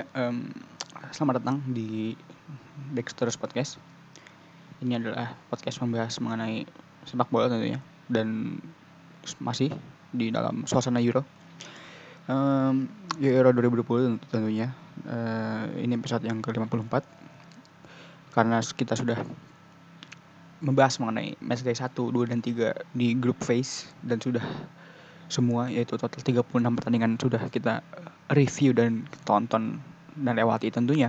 um, selamat datang di Dexter's Podcast. Ini adalah podcast membahas mengenai sepak bola tentunya dan masih di dalam suasana Euro. Um, Euro 2020 tentunya. Uh, ini episode yang ke-54 karena kita sudah membahas mengenai match day 1, 2 dan 3 di group phase dan sudah semua yaitu total 36 pertandingan sudah kita review dan tonton dan lewati tentunya.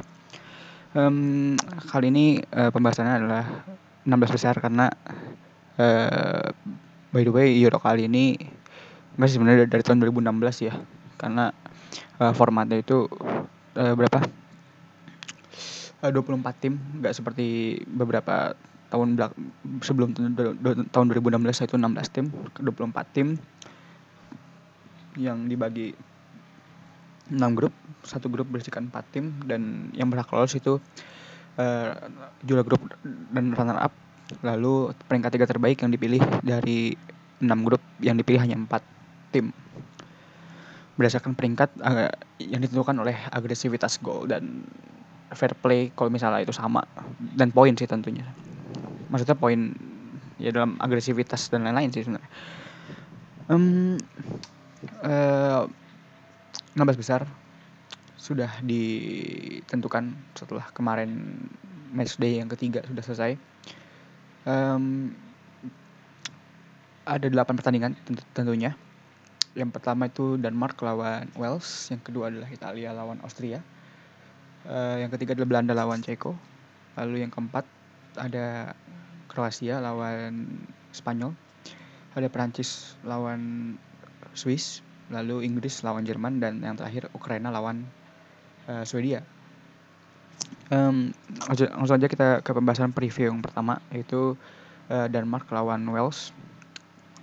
Um, kali ini uh, pembahasannya adalah 16 besar karena uh, by the way Euro kali ini masih sebenarnya dari, tahun 2016 ya karena uh, formatnya itu uh, berapa? Uh, 24 tim, nggak seperti beberapa tahun belak sebelum tahun 2016 itu 16 tim, 24 tim yang dibagi 6 grup. Satu grup berisikan 4 tim dan yang berhak lolos itu uh, juara grup dan runner up lalu peringkat tiga terbaik yang dipilih dari 6 grup yang dipilih hanya 4 tim. Berdasarkan peringkat uh, yang ditentukan oleh agresivitas gol dan fair play kalau misalnya itu sama. Dan poin sih tentunya. Maksudnya poin ya dalam agresivitas dan lain-lain sih sebenarnya. Um, uh, eh, 16 besar sudah ditentukan setelah kemarin match day yang ketiga sudah selesai. Um, ada delapan pertandingan tentunya. Yang pertama itu Denmark lawan Wales, yang kedua adalah Italia lawan Austria. Uh, yang ketiga adalah Belanda lawan Ceko. Lalu yang keempat ada Kroasia lawan Spanyol. Ada Prancis lawan Swiss, lalu Inggris lawan Jerman dan yang terakhir Ukraina lawan uh, Swedia. Um, langsung aja kita ke pembahasan preview yang pertama yaitu uh, Denmark lawan Wales.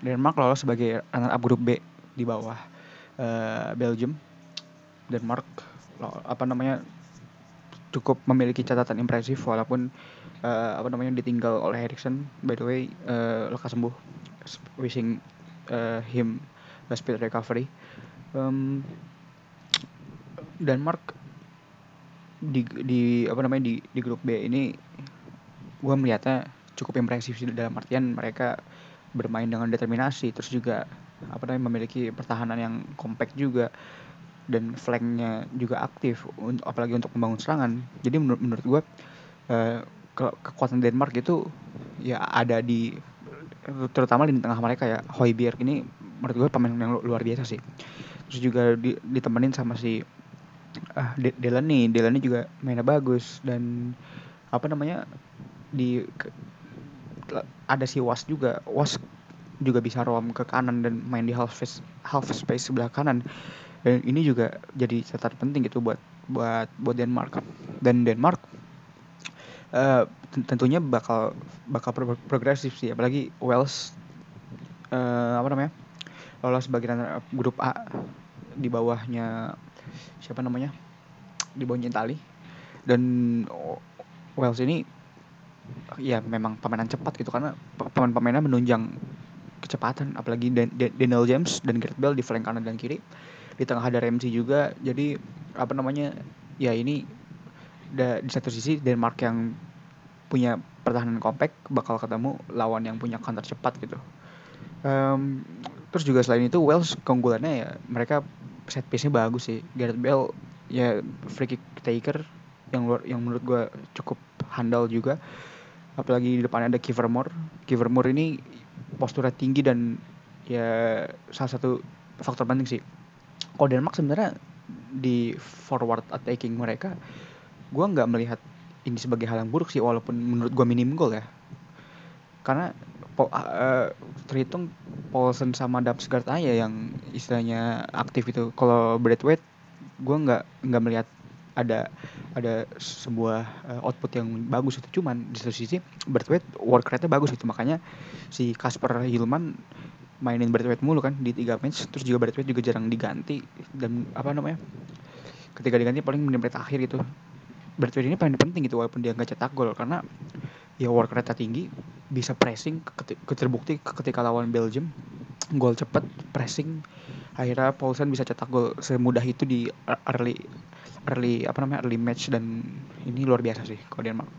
Denmark lolos sebagai runner up grup B di bawah uh, Belgium. Denmark apa namanya cukup memiliki catatan impresif walaupun uh, apa namanya ditinggal oleh Erikson by the way uh, lekas sembuh wishing uh, him speed recovery um, Denmark di di apa namanya di di grup B ini gue melihatnya cukup impresif sih dalam artian mereka bermain dengan determinasi terus juga apa namanya memiliki pertahanan yang kompak juga dan flanknya juga aktif apalagi untuk membangun serangan. Jadi menurut menurut gue uh, kekuatan Denmark itu ya ada di terutama di tengah mereka ya. Hoiberg ini menurut gue pemain yang luar biasa sih terus juga di, ditemenin sama si ah uh, Delany Delany juga mainnya bagus dan apa namanya di ke, ada si Was juga. Was juga bisa rom ke kanan dan main di half space half space sebelah kanan. Dan ini juga jadi catatan penting gitu buat buat buat Denmark. Dan Denmark uh, tentunya bakal bakal pro progresif sih. Apalagi Wales uh, apa namanya lolos up grup A di bawahnya siapa namanya? Di bawahnya Itali dan Wales ini ya memang pemainan cepat gitu karena pemain-pemainnya menunjang kecepatan. Apalagi Daniel James dan Gareth Bale di flank kanan dan kiri. Di tengah ada Ramsey juga. Jadi apa namanya ya ini di satu sisi Denmark yang punya pertahanan kompak bakal ketemu lawan yang punya counter cepat gitu. Um, terus juga selain itu Wales keunggulannya ya mereka set piece-nya bagus sih. Gareth Bale ya free kick taker yang luar yang menurut gue cukup handal juga. Apalagi di depannya ada Kivermore Kivermore ini posturnya tinggi dan ya salah satu faktor penting sih. Kalau Denmark sebenarnya di forward attacking mereka gue nggak melihat ini sebagai hal yang buruk sih walaupun menurut gue minim gol ya. Karena uh, terhitung Paulsen sama Damsgaard aja yang istilahnya aktif itu. Kalau Braithwaite gue nggak nggak melihat ada ada sebuah uh, output yang bagus itu. Cuman di satu sisi Braithwaite work rate-nya bagus gitu. Makanya si Kasper Hilman mainin Braithwaite mulu kan di tiga match. Terus juga Braithwaite juga jarang diganti. Dan apa namanya ketika diganti paling menit-menit akhir gitu. Braithwaite ini paling penting gitu walaupun dia nggak cetak gol. Karena ya work rate tinggi bisa pressing ke terbukti ketika lawan Belgium gol cepet pressing akhirnya Paulsen bisa cetak gol semudah itu di early early apa namanya early match dan ini luar biasa sih kalau Denmark.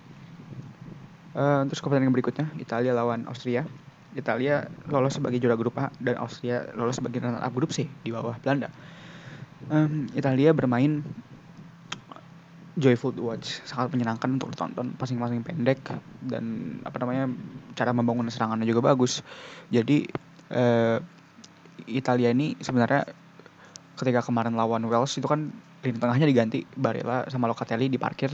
Uh, terus pertandingan berikutnya Italia lawan Austria. Italia lolos sebagai juara grup A dan Austria lolos sebagai runner up grup C di bawah Belanda. Um, Italia bermain joyful to watch, sangat menyenangkan untuk ditonton, masing-masing pendek dan apa namanya cara membangun serangannya juga bagus. Jadi uh, Italia ini sebenarnya ketika kemarin lawan Wales itu kan lini tengahnya diganti. Barella sama Locatelli diparkir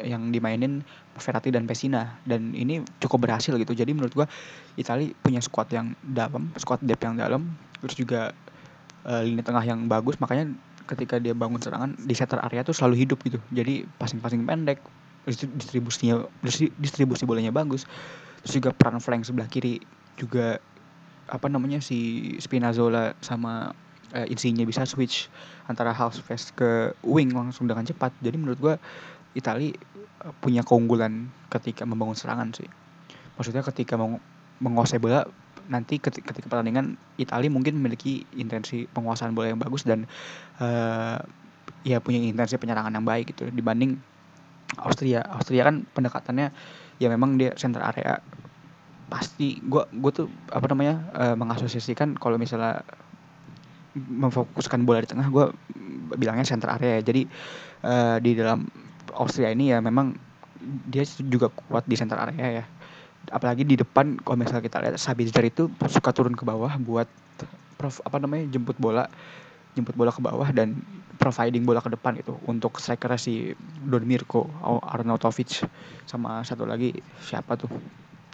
yang dimainin Verratti dan Pessina. Dan ini cukup berhasil gitu. Jadi menurut gua Italia punya squad yang dalam squad depth yang dalam. Terus juga uh, lini tengah yang bagus. Makanya ketika dia bangun serangan di center area tuh selalu hidup gitu jadi passing-passing pendek distribusinya distribusi bolanya bagus terus juga peran flank sebelah kiri juga apa namanya si Spinazzola sama uh, Insigne bisa switch antara half space ke wing langsung dengan cepat. Jadi menurut gue Itali uh, punya keunggulan ketika membangun serangan sih. Maksudnya ketika mau menguasai bola nanti ketika, pertandingan Italia mungkin memiliki intensi penguasaan bola yang bagus dan uh, ya punya intensi penyerangan yang baik gitu. Dibanding Austria. Austria kan pendekatannya ya memang dia center area. Pasti gue gue tuh apa namanya uh, mengasosiasikan kalau misalnya memfokuskan bola di tengah gue bilangnya center area. Ya jadi uh, di dalam Austria ini ya memang dia juga kuat di center area ya apalagi di depan kalau misalnya kita lihat Sabitzer itu suka turun ke bawah buat prof, apa namanya jemput bola jemput bola ke bawah dan providing bola ke depan itu untuk striker si Don Mirko Arnautovic sama satu lagi siapa tuh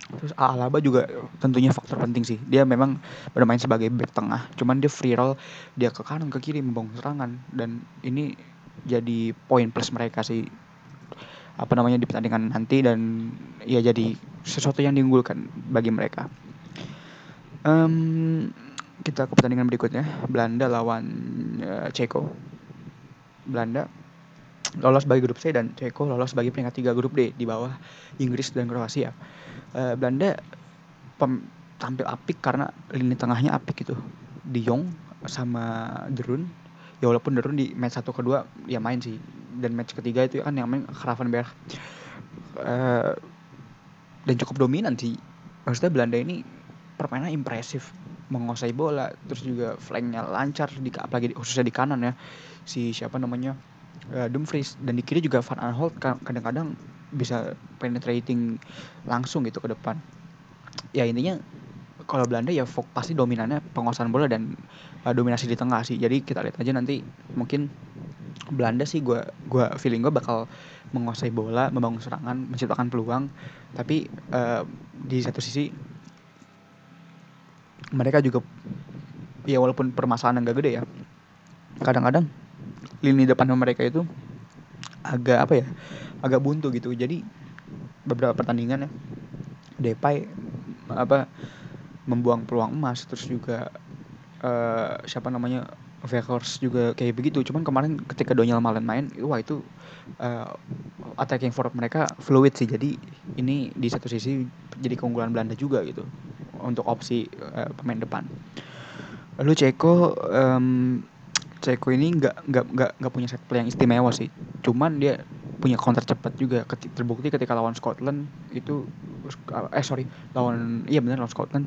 Terus Alaba juga tentunya faktor penting sih. Dia memang bermain sebagai back tengah, cuman dia free roll, dia ke kanan ke kiri membangun serangan dan ini jadi poin plus mereka sih apa namanya di pertandingan nanti dan ya jadi sesuatu yang diunggulkan bagi mereka. Um, kita ke pertandingan berikutnya Belanda lawan uh, Ceko. Belanda lolos sebagai grup C dan Ceko lolos sebagai peringkat tiga grup D di bawah Inggris dan Kroasia. Uh, Belanda pem, tampil apik karena lini tengahnya apik gitu. De Jong sama Derun. Ya walaupun Derun di match satu kedua ya main sih dan match ketiga itu kan yang main Gravenberg. Uh, dan cukup dominan sih. Maksudnya Belanda ini permainan impresif menguasai bola terus juga flanknya lancar di apalagi khususnya di kanan ya si siapa namanya uh, Dumfries dan di kiri juga Van Aanholt kadang-kadang bisa penetrating langsung gitu ke depan. Ya intinya kalau Belanda ya pasti dominannya penguasaan bola dan uh, dominasi di tengah sih. Jadi kita lihat aja nanti mungkin Belanda sih gue gua feeling gue bakal menguasai bola, membangun serangan, menciptakan peluang. Tapi uh, di satu sisi mereka juga ya walaupun permasalahan yang gak gede ya kadang-kadang lini depan mereka itu agak apa ya agak buntu gitu jadi beberapa pertandingan ya Depay apa membuang peluang emas terus juga uh, siapa namanya Vekhors juga kayak begitu. Cuman kemarin ketika Daniel Malen main wah itu uh, attacking forward mereka fluid sih. Jadi ini di satu sisi jadi keunggulan Belanda juga gitu untuk opsi uh, pemain depan. Lalu Ceko um, Ceko ini nggak nggak nggak nggak punya set play yang istimewa sih. Cuman dia punya counter cepat juga. Terbukti ketika lawan Scotland itu eh sorry lawan iya benar lawan Scotland.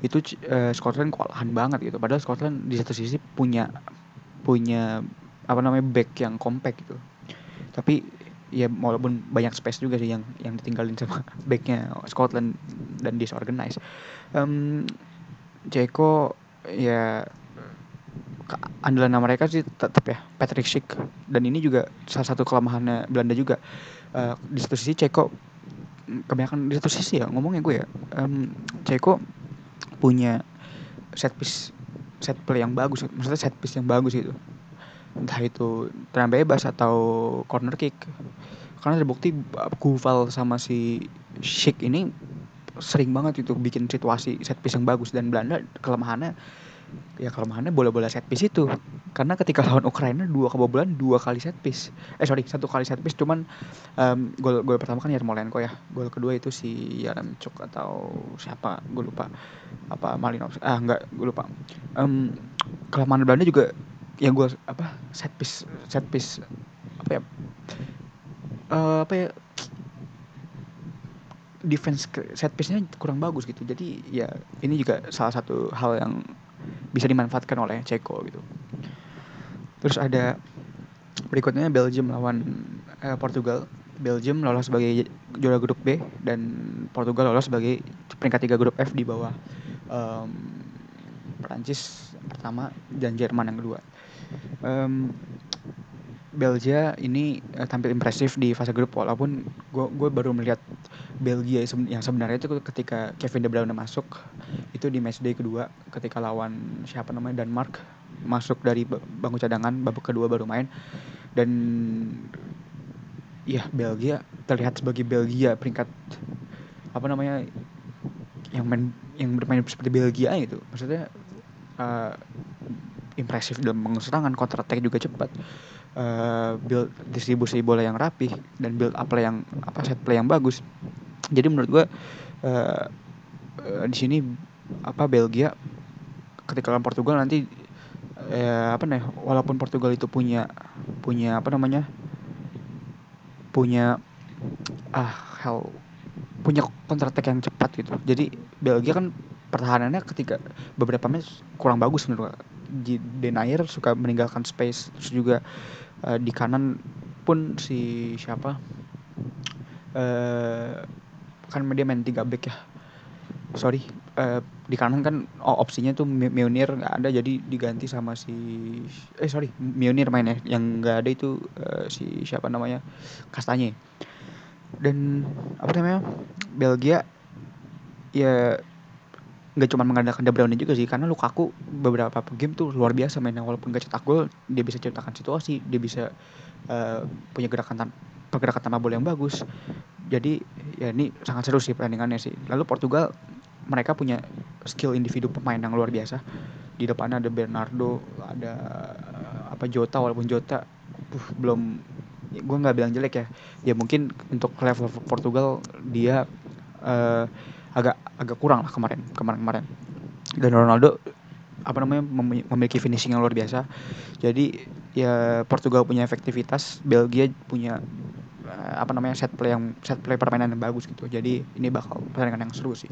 Itu uh, Scotland kewalahan banget gitu. Padahal Scotland di satu sisi punya punya apa namanya back yang compact gitu. Tapi ya walaupun banyak space juga sih yang yang ditinggalin sama backnya Scotland dan disorganized um, Ceko ya andalan mereka sih tetap ya Patrick Schick. Dan ini juga salah satu kelemahannya Belanda juga. Uh, di satu sisi Ceko kebanyakan di satu sisi ya ngomongnya gue ya. Um, Ceko punya set piece set play yang bagus maksudnya set piece yang bagus itu entah itu tenang bebas atau corner kick. Karena terbukti Kuval sama si Schick ini sering banget itu bikin situasi set piece yang bagus. Dan Belanda kelemahannya ya kelemahannya bola-bola set piece itu. Karena ketika lawan Ukraina dua kebobolan dua kali set piece. Eh sorry satu kali set piece. Cuman um, gol gol pertama kan Yarmolenko ya. Gol kedua itu si Yaremchuk atau siapa? Gue lupa. Apa Malinov ah enggak gue lupa. Um, kelemahan Belanda juga yang gue apa set piece set piece apa ya? Uh, apa ya? Defense set piece-nya kurang bagus gitu. Jadi ya ini juga salah satu hal yang bisa dimanfaatkan oleh Ceko gitu. Terus ada berikutnya Belgium lawan uh, Portugal. Belgium lolos sebagai juara grup B dan Portugal lolos sebagai peringkat tiga grup F di bawah um, Prancis pertama dan Jerman yang kedua. Um, Belgia ini uh, tampil impresif di fase grup walaupun gue gue baru melihat Belgia yang sebenarnya itu ketika Kevin De Bruyne masuk itu di matchday kedua ketika lawan siapa namanya Denmark masuk dari bangku cadangan babak kedua baru main. Dan ya Belgia terlihat sebagai Belgia peringkat apa namanya yang main yang bermain seperti Belgia gitu. Maksudnya uh, impresif dalam serangan counter attack juga cepat. Uh, build distribusi bola yang rapi dan build up play yang apa set play yang bagus. Jadi menurut gue uh, uh, di sini apa Belgia ketika lawan Portugal nanti uh, apa nih walaupun Portugal itu punya punya apa namanya punya ah hell punya counter attack yang cepat gitu. Jadi Belgia kan pertahanannya ketika beberapa match kurang bagus menurut Denayer suka meninggalkan space terus juga uh, di kanan pun si siapa uh, kan dia main tiga back ya sorry uh, di kanan kan oh, opsinya tuh Mionir nggak ada jadi diganti sama si eh sorry Mionir main ya yang nggak ada itu uh, si siapa namanya Kastanye dan apa namanya Belgia ya nggak cuma mengandalkan De Bruyne juga sih karena Lukaku beberapa game tuh luar biasa mainnya walaupun gak cetak gol dia bisa ciptakan situasi dia bisa uh, punya gerakan tan pergerakan tanpa bola yang bagus. Jadi ya ini sangat seru sih pertandingannya sih. Lalu Portugal mereka punya skill individu pemain yang luar biasa. Di depannya ada Bernardo ada uh, apa Jota walaupun Jota uh, belum gue nggak bilang jelek ya. Ya mungkin untuk level Portugal dia uh, agak agak kurang lah kemarin kemarin kemarin. Dan Ronaldo apa namanya memiliki finishing yang luar biasa. Jadi ya Portugal punya efektivitas Belgia punya uh, apa namanya set play yang set play permainan yang bagus gitu. Jadi ini bakal pertandingan yang seru sih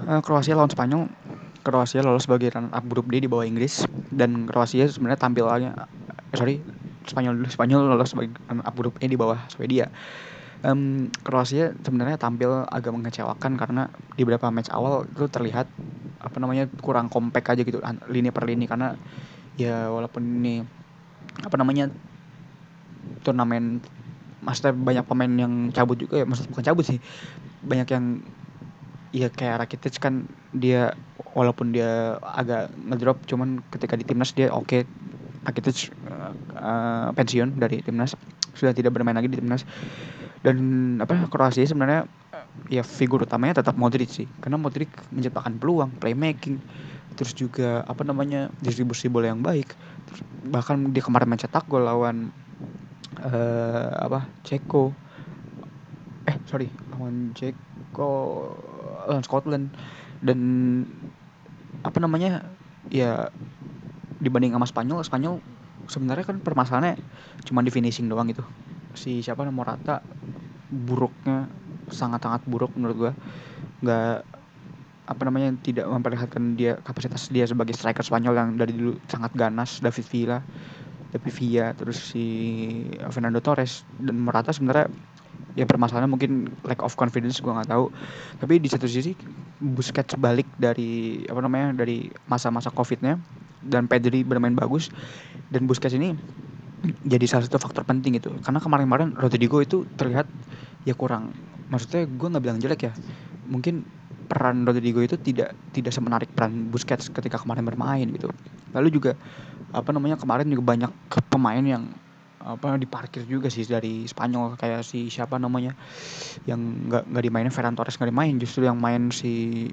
Kroasia lawan Spanyol. Kroasia lolos sebagai runner up grup D di bawah Inggris. Dan Kroasia sebenarnya tampilnya eh, sorry Spanyol dulu. Spanyol lolos sebagai runner up grup E di bawah Swedia. Um, Kroasia sebenarnya tampil agak mengecewakan karena di beberapa match awal itu terlihat apa namanya kurang kompak aja gitu lini per lini. Karena ya walaupun ini apa namanya turnamen maksudnya banyak pemain yang cabut juga ya maksud bukan cabut sih banyak yang ya kayak Rakitic kan dia walaupun dia agak ngedrop cuman ketika di timnas dia oke. Okay, Rakitic uh, uh, pensiun dari timnas sudah tidak bermain lagi di timnas. Dan apa Kroasia sebenarnya ya figur utamanya tetap Modric sih karena Modric menciptakan peluang playmaking terus juga apa namanya distribusi bola yang baik. Terus, bahkan dia kemarin mencetak gol lawan uh, apa Ceko eh sorry lawan Ceko lawan Scotland. Dan apa namanya ya dibanding sama Spanyol Spanyol sebenarnya kan permasalahannya cuma di finishing doang gitu. Si siapa namanya Morata buruknya sangat-sangat buruk menurut gue nggak apa namanya tidak memperlihatkan dia kapasitas dia sebagai striker Spanyol yang dari dulu sangat ganas David Villa David Villa terus si Fernando Torres. Dan Morata sebenarnya ya permasalahannya mungkin lack of confidence gue nggak tahu. Tapi di satu sisi Busquets balik dari apa namanya dari masa-masa covidnya dan Pedri bermain bagus dan Busquets ini jadi salah satu faktor penting itu karena kemarin-kemarin Rodrigo itu terlihat ya kurang. Maksudnya gue nggak bilang jelek ya. Mungkin peran Rodrigo itu tidak tidak semenarik peran Busquets ketika kemarin bermain gitu. Lalu juga apa namanya kemarin juga banyak pemain yang apa diparkir juga sih dari Spanyol kayak si siapa namanya yang nggak nggak dimainin Ferran Torres nggak dimain justru yang main si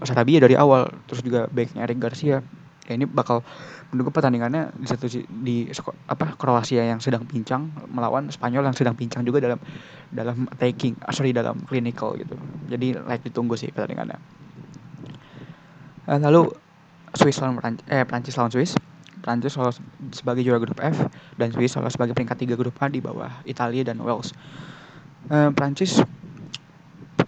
Sarabia dari awal terus juga backnya Eric Garcia. Ya ini bakal menunggu pertandingannya di satu di apa Kroasia yang sedang pincang melawan Spanyol yang sedang pincang juga dalam dalam taking ah, sorry dalam clinical gitu. Jadi like ditunggu sih pertandingannya. Uh, lalu Swiss lawan Prancis, eh Prancis lawan Swiss Prancis lolos sebagai juara grup F dan Swiss lolos sebagai peringkat 3 grup A di bawah Italia dan Wales. Uh, Prancis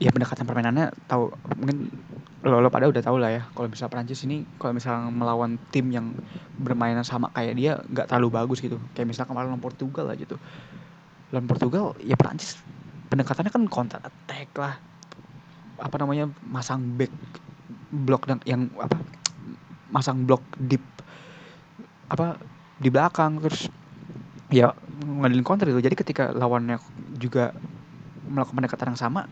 ya pendekatan permainannya tahu mungkin lo, lo pada udah tahu lah ya kalau misal Prancis ini kalau misal melawan tim yang bermain sama kayak dia nggak terlalu bagus gitu. Kayak misal kemarin lawan Portugal lah gitu. Lawan Portugal ya Prancis pendekatannya kan counter attack lah. Apa namanya masang back blok dan yang apa masang blok deep apa di belakang terus ya ngadilin counter itu jadi ketika lawannya juga melakukan pendekatan yang sama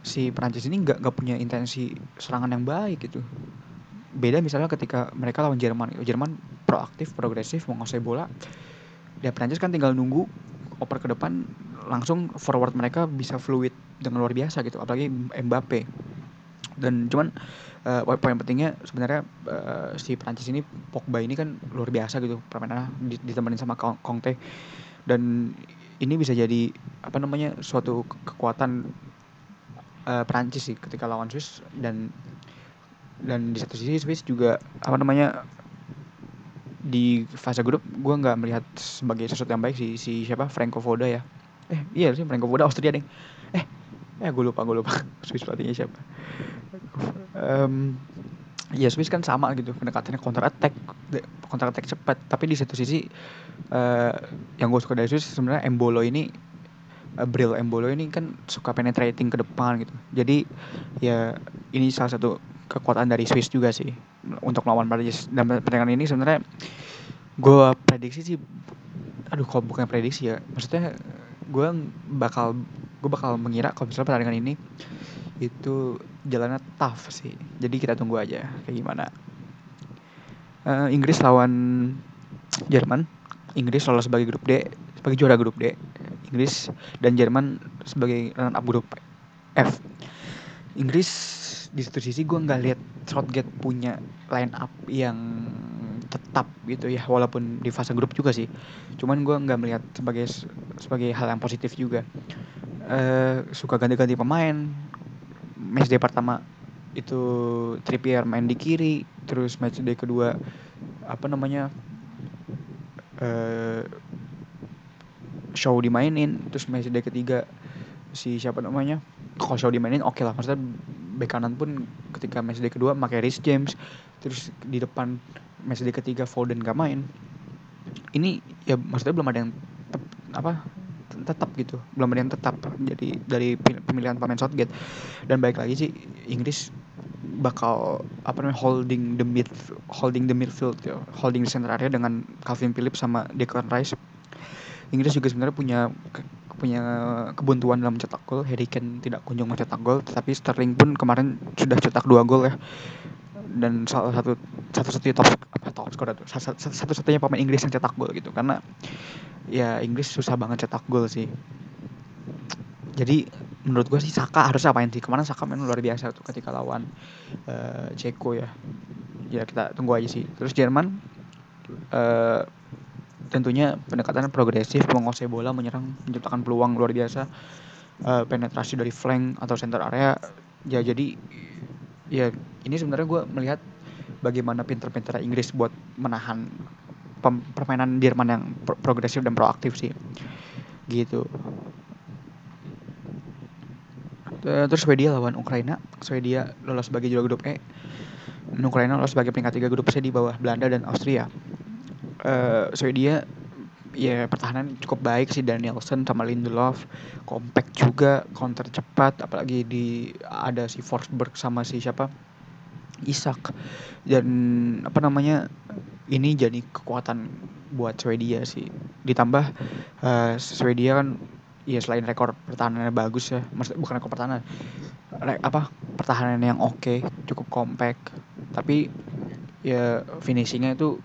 si Prancis ini nggak nggak punya intensi serangan yang baik gitu. Beda misalnya ketika mereka lawan Jerman gitu. Jerman proaktif progresif menguasai bola. Dan Prancis kan tinggal nunggu oper ke depan langsung forward mereka bisa fluid dengan luar biasa gitu. Apalagi Mbappe dan cuman uh, poin pentingnya sebenarnya uh, si Prancis ini Pogba ini kan luar biasa gitu permainannya ditemenin sama Conte. Dan ini bisa jadi apa namanya suatu kekuatan uh, Prancis sih ketika lawan Swiss. Dan dan di satu sisi Swiss juga apa namanya di fase grup gue nggak melihat sebagai sesuatu yang baik si si siapa? Franco Foda ya. Eh iya sih Franco Foda Austria deh eh eh gue lupa gue lupa Swiss pelatihnya siapa um, ya Swiss kan sama gitu pendekatannya counter attack counter attack cepat tapi di satu sisi uh, yang gue suka dari Swiss sebenarnya Embolo ini uh, Bril Embolo ini kan suka penetrating ke depan gitu. Jadi ya ini salah satu kekuatan dari Swiss juga sih untuk melawan Prancis. Dan pertandingan ini sebenarnya gue prediksi sih aduh kok bukan prediksi ya maksudnya gue bakal gue bakal mengira kalau misalnya pertandingan ini itu jalannya tough sih. Jadi kita tunggu aja kayak gimana. Uh, Inggris lawan Jerman. Inggris lolos sebagai grup D sebagai juara grup D. Inggris dan Jerman sebagai runner up grup F. Inggris di satu sisi gue nggak lihat Southgate punya line up yang tetap gitu ya walaupun di fase grup juga sih. Cuman gue nggak melihat sebagai sebagai hal yang positif juga uh, suka ganti-ganti pemain. Match day pertama itu Trippier main di kiri terus match day kedua apa namanya uh, show dimainin terus match day ketiga si siapa namanya kalau show dimainin oke okay lah. Maksudnya bek kanan pun ketika match day kedua pakai Rhys James terus di depan match day ketiga Foden gak main. Ini ya maksudnya belum ada yang apa tetap gitu. Belum ada yang tetap. Jadi dari pemilihan pemain Southgate dan baik lagi sih Inggris bakal apa namanya holding the mid holding the midfield ya, holding the center area dengan Calvin Phillips sama Declan Rice. Inggris juga sebenarnya punya punya kebuntuan dalam mencetak gol. Harry Kane tidak kunjung mencetak gol, tetapi Sterling pun kemarin sudah cetak dua gol ya. Dan salah satu satu satunya top apa top itu satu satunya pemain Inggris yang cetak gol gitu karena ya Inggris susah banget cetak gol sih. Jadi menurut gue sih Saka harus apain sih kemarin Saka main luar biasa tuh ketika lawan uh, Ceko ya. Ya kita tunggu aja sih. Terus Jerman uh, tentunya pendekatan progresif menguasai bola menyerang menciptakan peluang luar biasa uh, penetrasi dari flank atau center area ya jadi ya ini sebenarnya gue melihat bagaimana pinter-pinter Inggris buat menahan permainan Jerman yang pro progresif dan proaktif sih. Gitu. Terus Swedia lawan Ukraina. Swedia lolos sebagai juara grup E. Ukraina lolos sebagai peringkat tiga grup C di bawah Belanda dan Austria. Uh, Swedia ya pertahanan cukup baik sih Danielson sama Lindelof. Compact juga counter cepat apalagi di ada si Forsberg sama si siapa? Isak. Dan apa namanya ini jadi kekuatan buat Swedia sih. Ditambah uh, Swedia kan ya selain rekor pertahanannya bagus ya maksud bukan rekor pertahanan re, apa pertahanan yang oke okay, cukup compact. Tapi ya finishingnya itu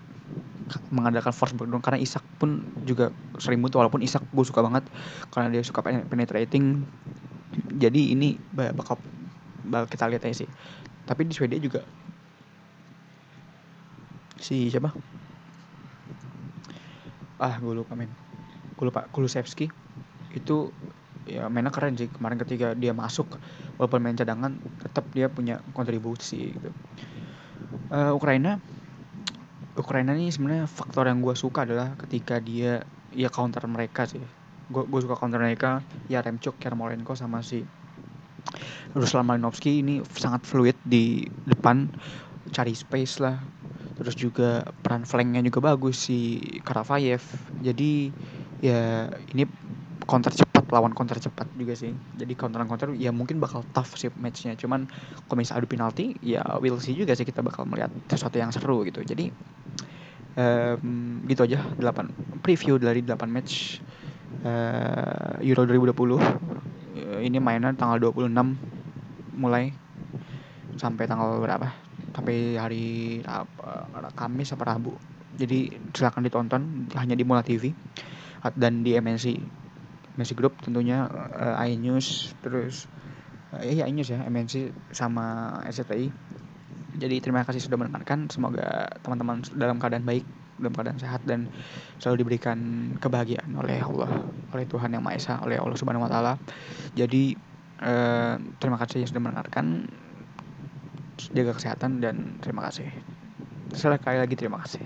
mengandalkan force breakdown. Karena Isak pun juga sering butuh walaupun Isak gue suka banget karena dia suka penetrating. Jadi ini bakal, bakal kita lihat aja sih. Tapi di Swedia juga si siapa? Ah gue lupa men. Gue lupa Kulusevski. Itu ya mainnya keren sih. Kemarin ketika dia masuk walaupun main cadangan tetap dia punya kontribusi gitu. Uh, Ukraina Ukraina ini sebenarnya faktor yang gue suka adalah ketika dia ya counter mereka sih. Gue gue suka counter mereka ya Remchuk, Yarmolenko sama si Ruslan Malinovsky ini sangat fluid di depan cari space lah. Terus juga peran flanknya juga bagus si Karavayev jadi ya ini counter cepat lawan counter cepat juga sih. Jadi counter counter ya mungkin bakal tough sih matchnya. Cuman kalau misalnya adu penalti ya will see juga sih kita bakal melihat sesuatu yang seru gitu. Jadi um, gitu aja. 8 preview dari 8 match uh, Euro 2020 uh, ini mainan tanggal 26 mulai. Sampai tanggal berapa? Sampai hari uh, Kamis atau Rabu. Jadi silahkan ditonton hanya di Mola TV dan di MNC MNC Group tentunya uh, iNews terus uh, ya iNews ya MNC sama SCTI jadi terima kasih sudah mendengarkan. Semoga teman-teman dalam keadaan baik dalam keadaan sehat dan selalu diberikan kebahagiaan oleh Allah oleh Tuhan yang Maha Esa oleh Allah Subhanahu Wa Taala. Jadi uh, terima kasih yang sudah mendengarkan. Jaga kesehatan dan terima kasih. Sekali lagi terima kasih